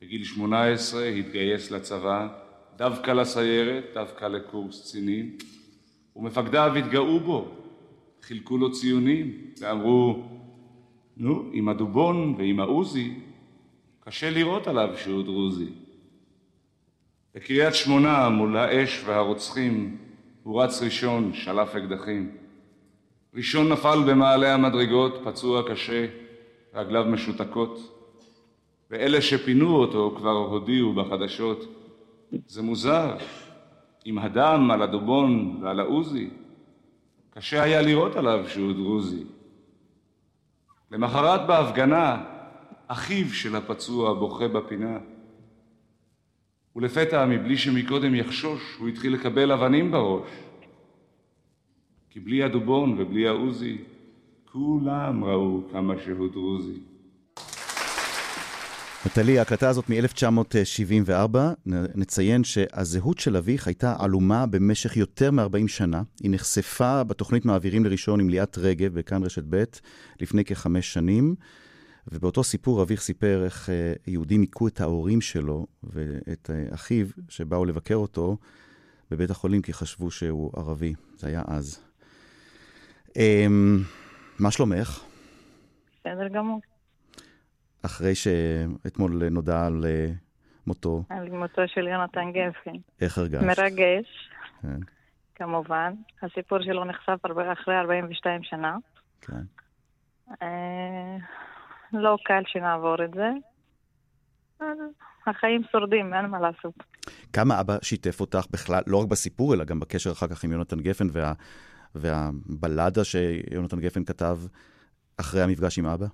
בגיל שמונה עשרה התגייס לצבא, דווקא לסיירת, דווקא לקורס קצינים, ומפקדיו התגאו בו, חילקו לו ציונים, ואמרו, נו, עם הדובון ועם העוזי, קשה לראות עליו שהוא דרוזי. בקריית שמונה, מול האש והרוצחים, הוא רץ ראשון, שלף אקדחים. ראשון נפל במעלה המדרגות, פצוע קשה, רגליו משותקות. ואלה שפינו אותו כבר הודיעו בחדשות, זה מוזר, עם הדם על הדובון ועל העוזי, קשה היה לראות עליו שהוא דרוזי. למחרת בהפגנה, אחיו של הפצוע בוכה בפינה. ולפתע, מבלי שמקודם יחשוש, הוא התחיל לקבל אבנים בראש. כי בלי הדובון ובלי העוזי, כולם ראו כמה שהוא דרוזי. נטלי, ההקלטה הזאת מ-1974, נציין שהזהות של אביך הייתה עלומה במשך יותר מ-40 שנה. היא נחשפה בתוכנית מעבירים לראשון עם ליאת רגב בכאן רשת ב' לפני כחמש שנים. ובאותו סיפור אביך סיפר איך אה, יהודים היכו את ההורים שלו ואת אה, אחיו שבאו לבקר אותו בבית החולים כי חשבו שהוא ערבי. זה היה אז. אמ, מה שלומך? בסדר גמור. אחרי שאתמול נודע על אה, מותו. על מותו של יונתן גפן. איך הרגשת? מרגש, כן. כמובן. הסיפור שלו נחשף אחרי 42 שנה. כן. לא קל שנעבור את זה. החיים שורדים, אין מה לעשות. כמה אבא שיתף אותך בכלל, לא רק בסיפור, אלא גם בקשר אחר כך עם יונתן גפן וה, והבלדה שיונתן גפן כתב אחרי המפגש עם אבא?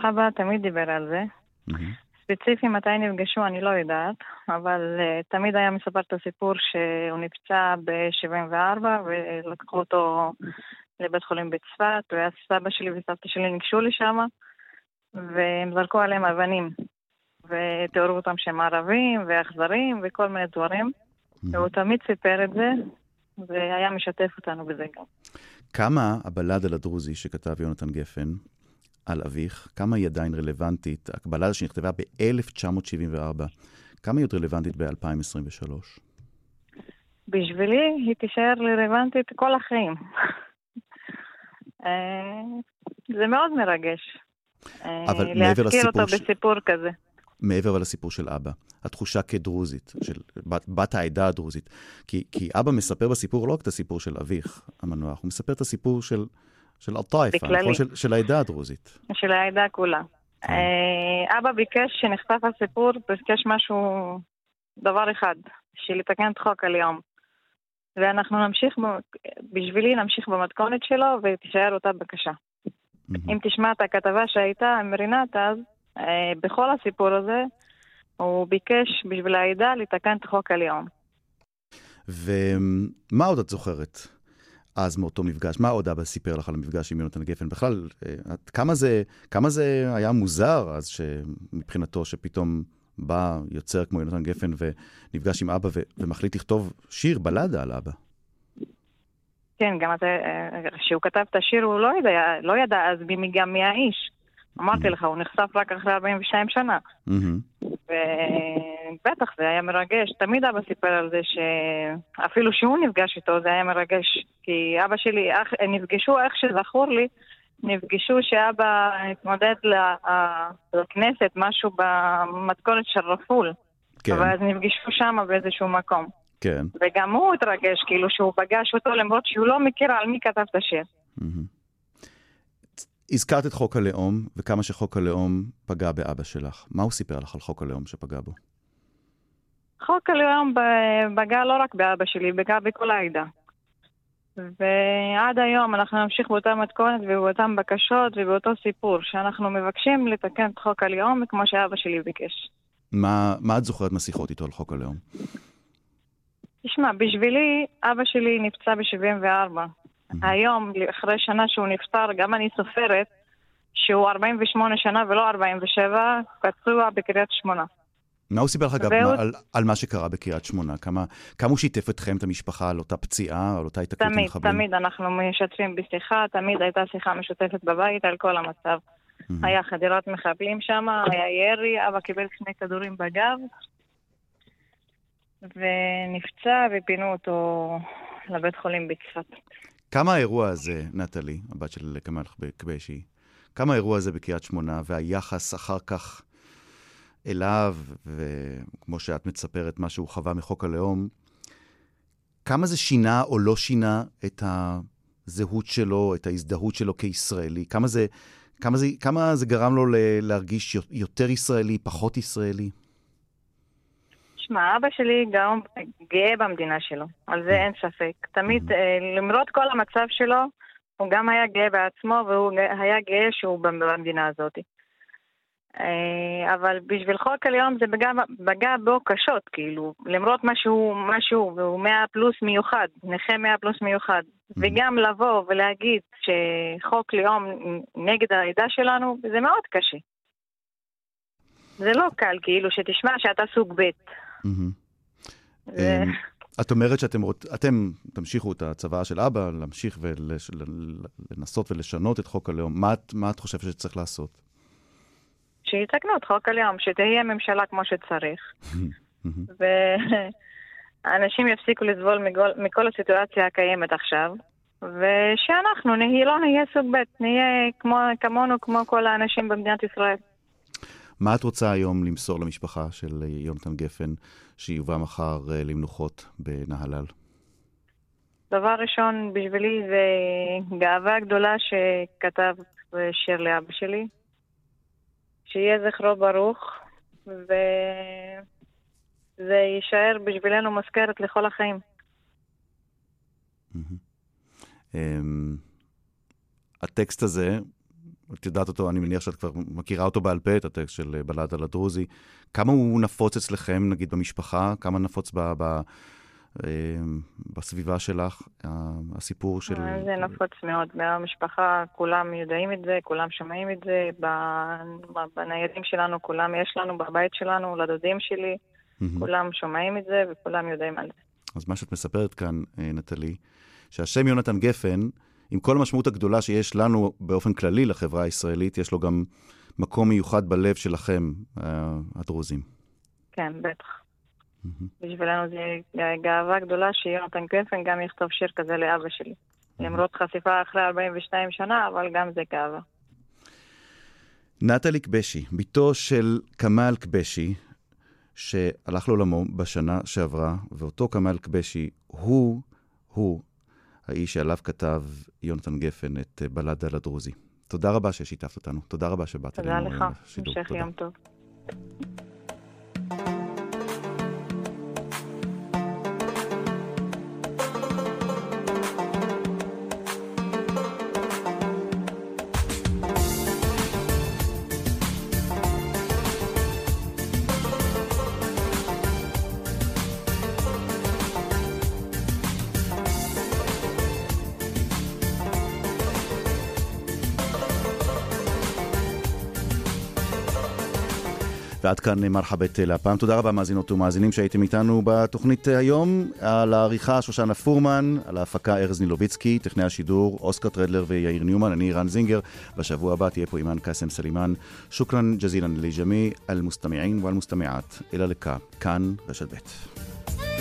אבא תמיד דיבר על זה. Mm-hmm. ספציפי מתי נפגשו אני לא יודעת, אבל uh, תמיד היה מספר את הסיפור שהוא נפצע ב-74 ולקחו אותו לבית חולים בצפת, ואז סבא שלי וסבתא שלי ניגשו לשם. והם זרקו עליהם אבנים, ותיארו אותם שהם ערבים ואכזרים וכל מיני דברים. והוא תמיד סיפר את זה, והיה משתף אותנו בזה גם. כמה הבלד על הדרוזי שכתב יונתן גפן על אביך, כמה היא עדיין רלוונטית? הבלדה שנכתבה ב-1974, כמה היא עוד רלוונטית ב-2023? בשבילי היא תישאר רלוונטית כל החיים. אה, זה מאוד מרגש. אבל מעבר לסיפור... להזכיר אותו ש... בסיפור כזה. מעבר לסיפור של אבא, התחושה כדרוזית, של בת, בת העדה הדרוזית. כי, כי אבא מספר בסיפור לא רק את הסיפור של אביך המנוח, הוא מספר את הסיפור של, של הטייפה, נכון? של, של העדה הדרוזית. של העדה כולה. כן. אה, אבא ביקש שנחשף הסיפור, ביקש משהו, דבר אחד, של לתקן את חוק הלאום. ואנחנו נמשיך, בשבילי נמשיך במתכונת שלו ותישאר אותה בקשה. Mm-hmm. אם תשמע את הכתבה שהייתה עם רינת אז, אה, בכל הסיפור הזה, הוא ביקש בשביל העדה לתקן את חוק הלאום. ומה עוד את זוכרת אז מאותו מפגש? מה עוד אבא סיפר לך על המפגש עם יונתן גפן? בכלל, אה, כמה זה, כמה זה היה מוזר אז מבחינתו שפתאום בא יוצר כמו יונתן גפן ונפגש עם אבא ו- ומחליט לכתוב שיר, בלדה על אבא. כן, גם כשהוא כתב את השיר הוא לא ידע, לא ידע אז מי גם מי האיש. אמרתי לך, הוא נחשף רק אחרי 42 שנה. ובטח, זה היה מרגש. תמיד אבא סיפר על זה שאפילו שהוא נפגש איתו, זה היה מרגש. כי אבא שלי, אח... נפגשו, איך שזכור לי, נפגשו שאבא התמודד לכנסת, משהו במתכונת של רפול. כן. אבל אז נפגשו שם באיזשהו מקום. כן. וגם הוא התרגש, כאילו שהוא פגש אותו, למרות שהוא לא מכיר על מי כתב את השיר. הזכרת את חוק הלאום, וכמה שחוק הלאום פגע באבא שלך. מה הוא סיפר לך על חוק הלאום שפגע בו? חוק הלאום פגע לא רק באבא שלי, פגע בכל העדה. ועד היום אנחנו נמשיך באותה מתכונת ובאותן בקשות ובאותו סיפור, שאנחנו מבקשים לתקן את חוק הלאום כמו שאבא שלי ביקש. מה, מה את זוכרת מהשיחות איתו על חוק הלאום? תשמע, בשבילי, אבא שלי נפצע ב-74. Mm-hmm. היום, אחרי שנה שהוא נפטר, גם אני סופרת שהוא 48 שנה ולא 47, פצוע בקריית שמונה. מה הוא סיפר לך, אגב, והוא... על, על מה שקרה בקריית שמונה? כמה, כמה הוא שיתף אתכם, את המשפחה, על אותה פציעה, על אותה התקלות עם מחבלים? תמיד, תמיד אנחנו משתפים בשיחה, תמיד הייתה שיחה משותפת בבית על כל המצב. Mm-hmm. היה חדירת מחבלים שם, היה ירי, אבא קיבל שני כדורים בגב, ונפצע ופינו אותו לבית חולים בצפת. כמה האירוע הזה, נטלי, הבת של כמאל קבשי, כמה האירוע הזה בקריית שמונה והיחס אחר כך אליו, וכמו שאת מצפרת, מה שהוא חווה מחוק הלאום, כמה זה שינה או לא שינה את הזהות שלו, את ההזדהות שלו כישראלי? כמה זה, כמה זה, כמה זה גרם לו להרגיש יותר ישראלי, פחות ישראלי? תשמע, אבא שלי גם גאה במדינה שלו, על זה אין ספק. תמיד, אה, למרות כל המצב שלו, הוא גם היה גאה בעצמו והוא היה גאה שהוא במדינה הזאת. אה, אבל בשביל חוק הלאום זה פגע בו קשות, כאילו, למרות משהו, משהו, והוא מאה פלוס מיוחד, נכה מאה פלוס מיוחד. וגם לבוא ולהגיד שחוק לאום נגד העדה שלנו, זה מאוד קשה. זה לא קל, כאילו, שתשמע שאתה סוג ב'. אמ, את אומרת שאתם אתם תמשיכו את הצוואה של אבא, להמשיך ולנסות ולשנות את חוק הלאום. מה, מה את חושבת שצריך לעשות? שיתקנו את חוק הלאום, שתהיה ממשלה כמו שצריך. ואנשים יפסיקו לסבול מכל, מכל הסיטואציה הקיימת עכשיו, ושאנחנו נהיה, לא נהיה סוג ב', נהיה כמו, כמונו, כמו כל האנשים במדינת ישראל. מה את רוצה היום למסור למשפחה של יונתן גפן, שיובא מחר אה, למנוחות בנהלל? דבר ראשון, בשבילי זה גאווה גדולה שכתב שיר לאבא שלי. שיהיה זכרו ברוך, וזה יישאר בשבילנו מזכרת לכל החיים. אמ, הטקסט הזה, את יודעת אותו, אני מניח שאת כבר מכירה אותו בעל פה, את הטקסט של בלד על הדרוזי. כמה הוא נפוץ אצלכם, נגיד, במשפחה? כמה נפוץ ב, ב, אמ, בסביבה שלך, הסיפור של... זה נפוץ מאוד. במשפחה כולם יודעים את זה, כולם שומעים את זה, בניידים שלנו כולם יש לנו, בבית שלנו, לדודים שלי, כולם שומעים את זה וכולם יודעים על זה. אז מה שאת מספרת כאן, אה, נטלי, שהשם יונתן גפן, עם כל המשמעות הגדולה שיש לנו באופן כללי לחברה הישראלית, יש לו גם מקום מיוחד בלב שלכם, אה, הדרוזים. כן, בטח. בשבילנו זה גאווה גדולה שיונתן גפן גם יכתוב שיר כזה לאבא שלי. למרות חשיפה אחרי 42 שנה, אבל גם זה גאווה. נטלי קבשי, בתו של כמאל קבשי, שהלך לעולמו בשנה שעברה, ואותו כמאל קבשי הוא, הוא האיש שעליו כתב יונתן גפן את בלד על הדרוזי. תודה רבה ששיתפת אותנו. תודה רבה שבאת אלינו לשידור. תודה לך, המשך יום טוב. ועד כאן מרחבא להפעם. תודה רבה מאזינות ומאזינים שהייתם איתנו בתוכנית היום. על העריכה שושנה פורמן, על ההפקה ארז נילוביצקי, טכנאי השידור אוסקר טרדלר ויאיר ניומן, אני ערן זינגר. בשבוע הבא תהיה פה אימאן קאסם סלימאן. شكرا جزيلا لجميع المستمعين والمستمعات. إلى اللقاء, כאן רשת ב'.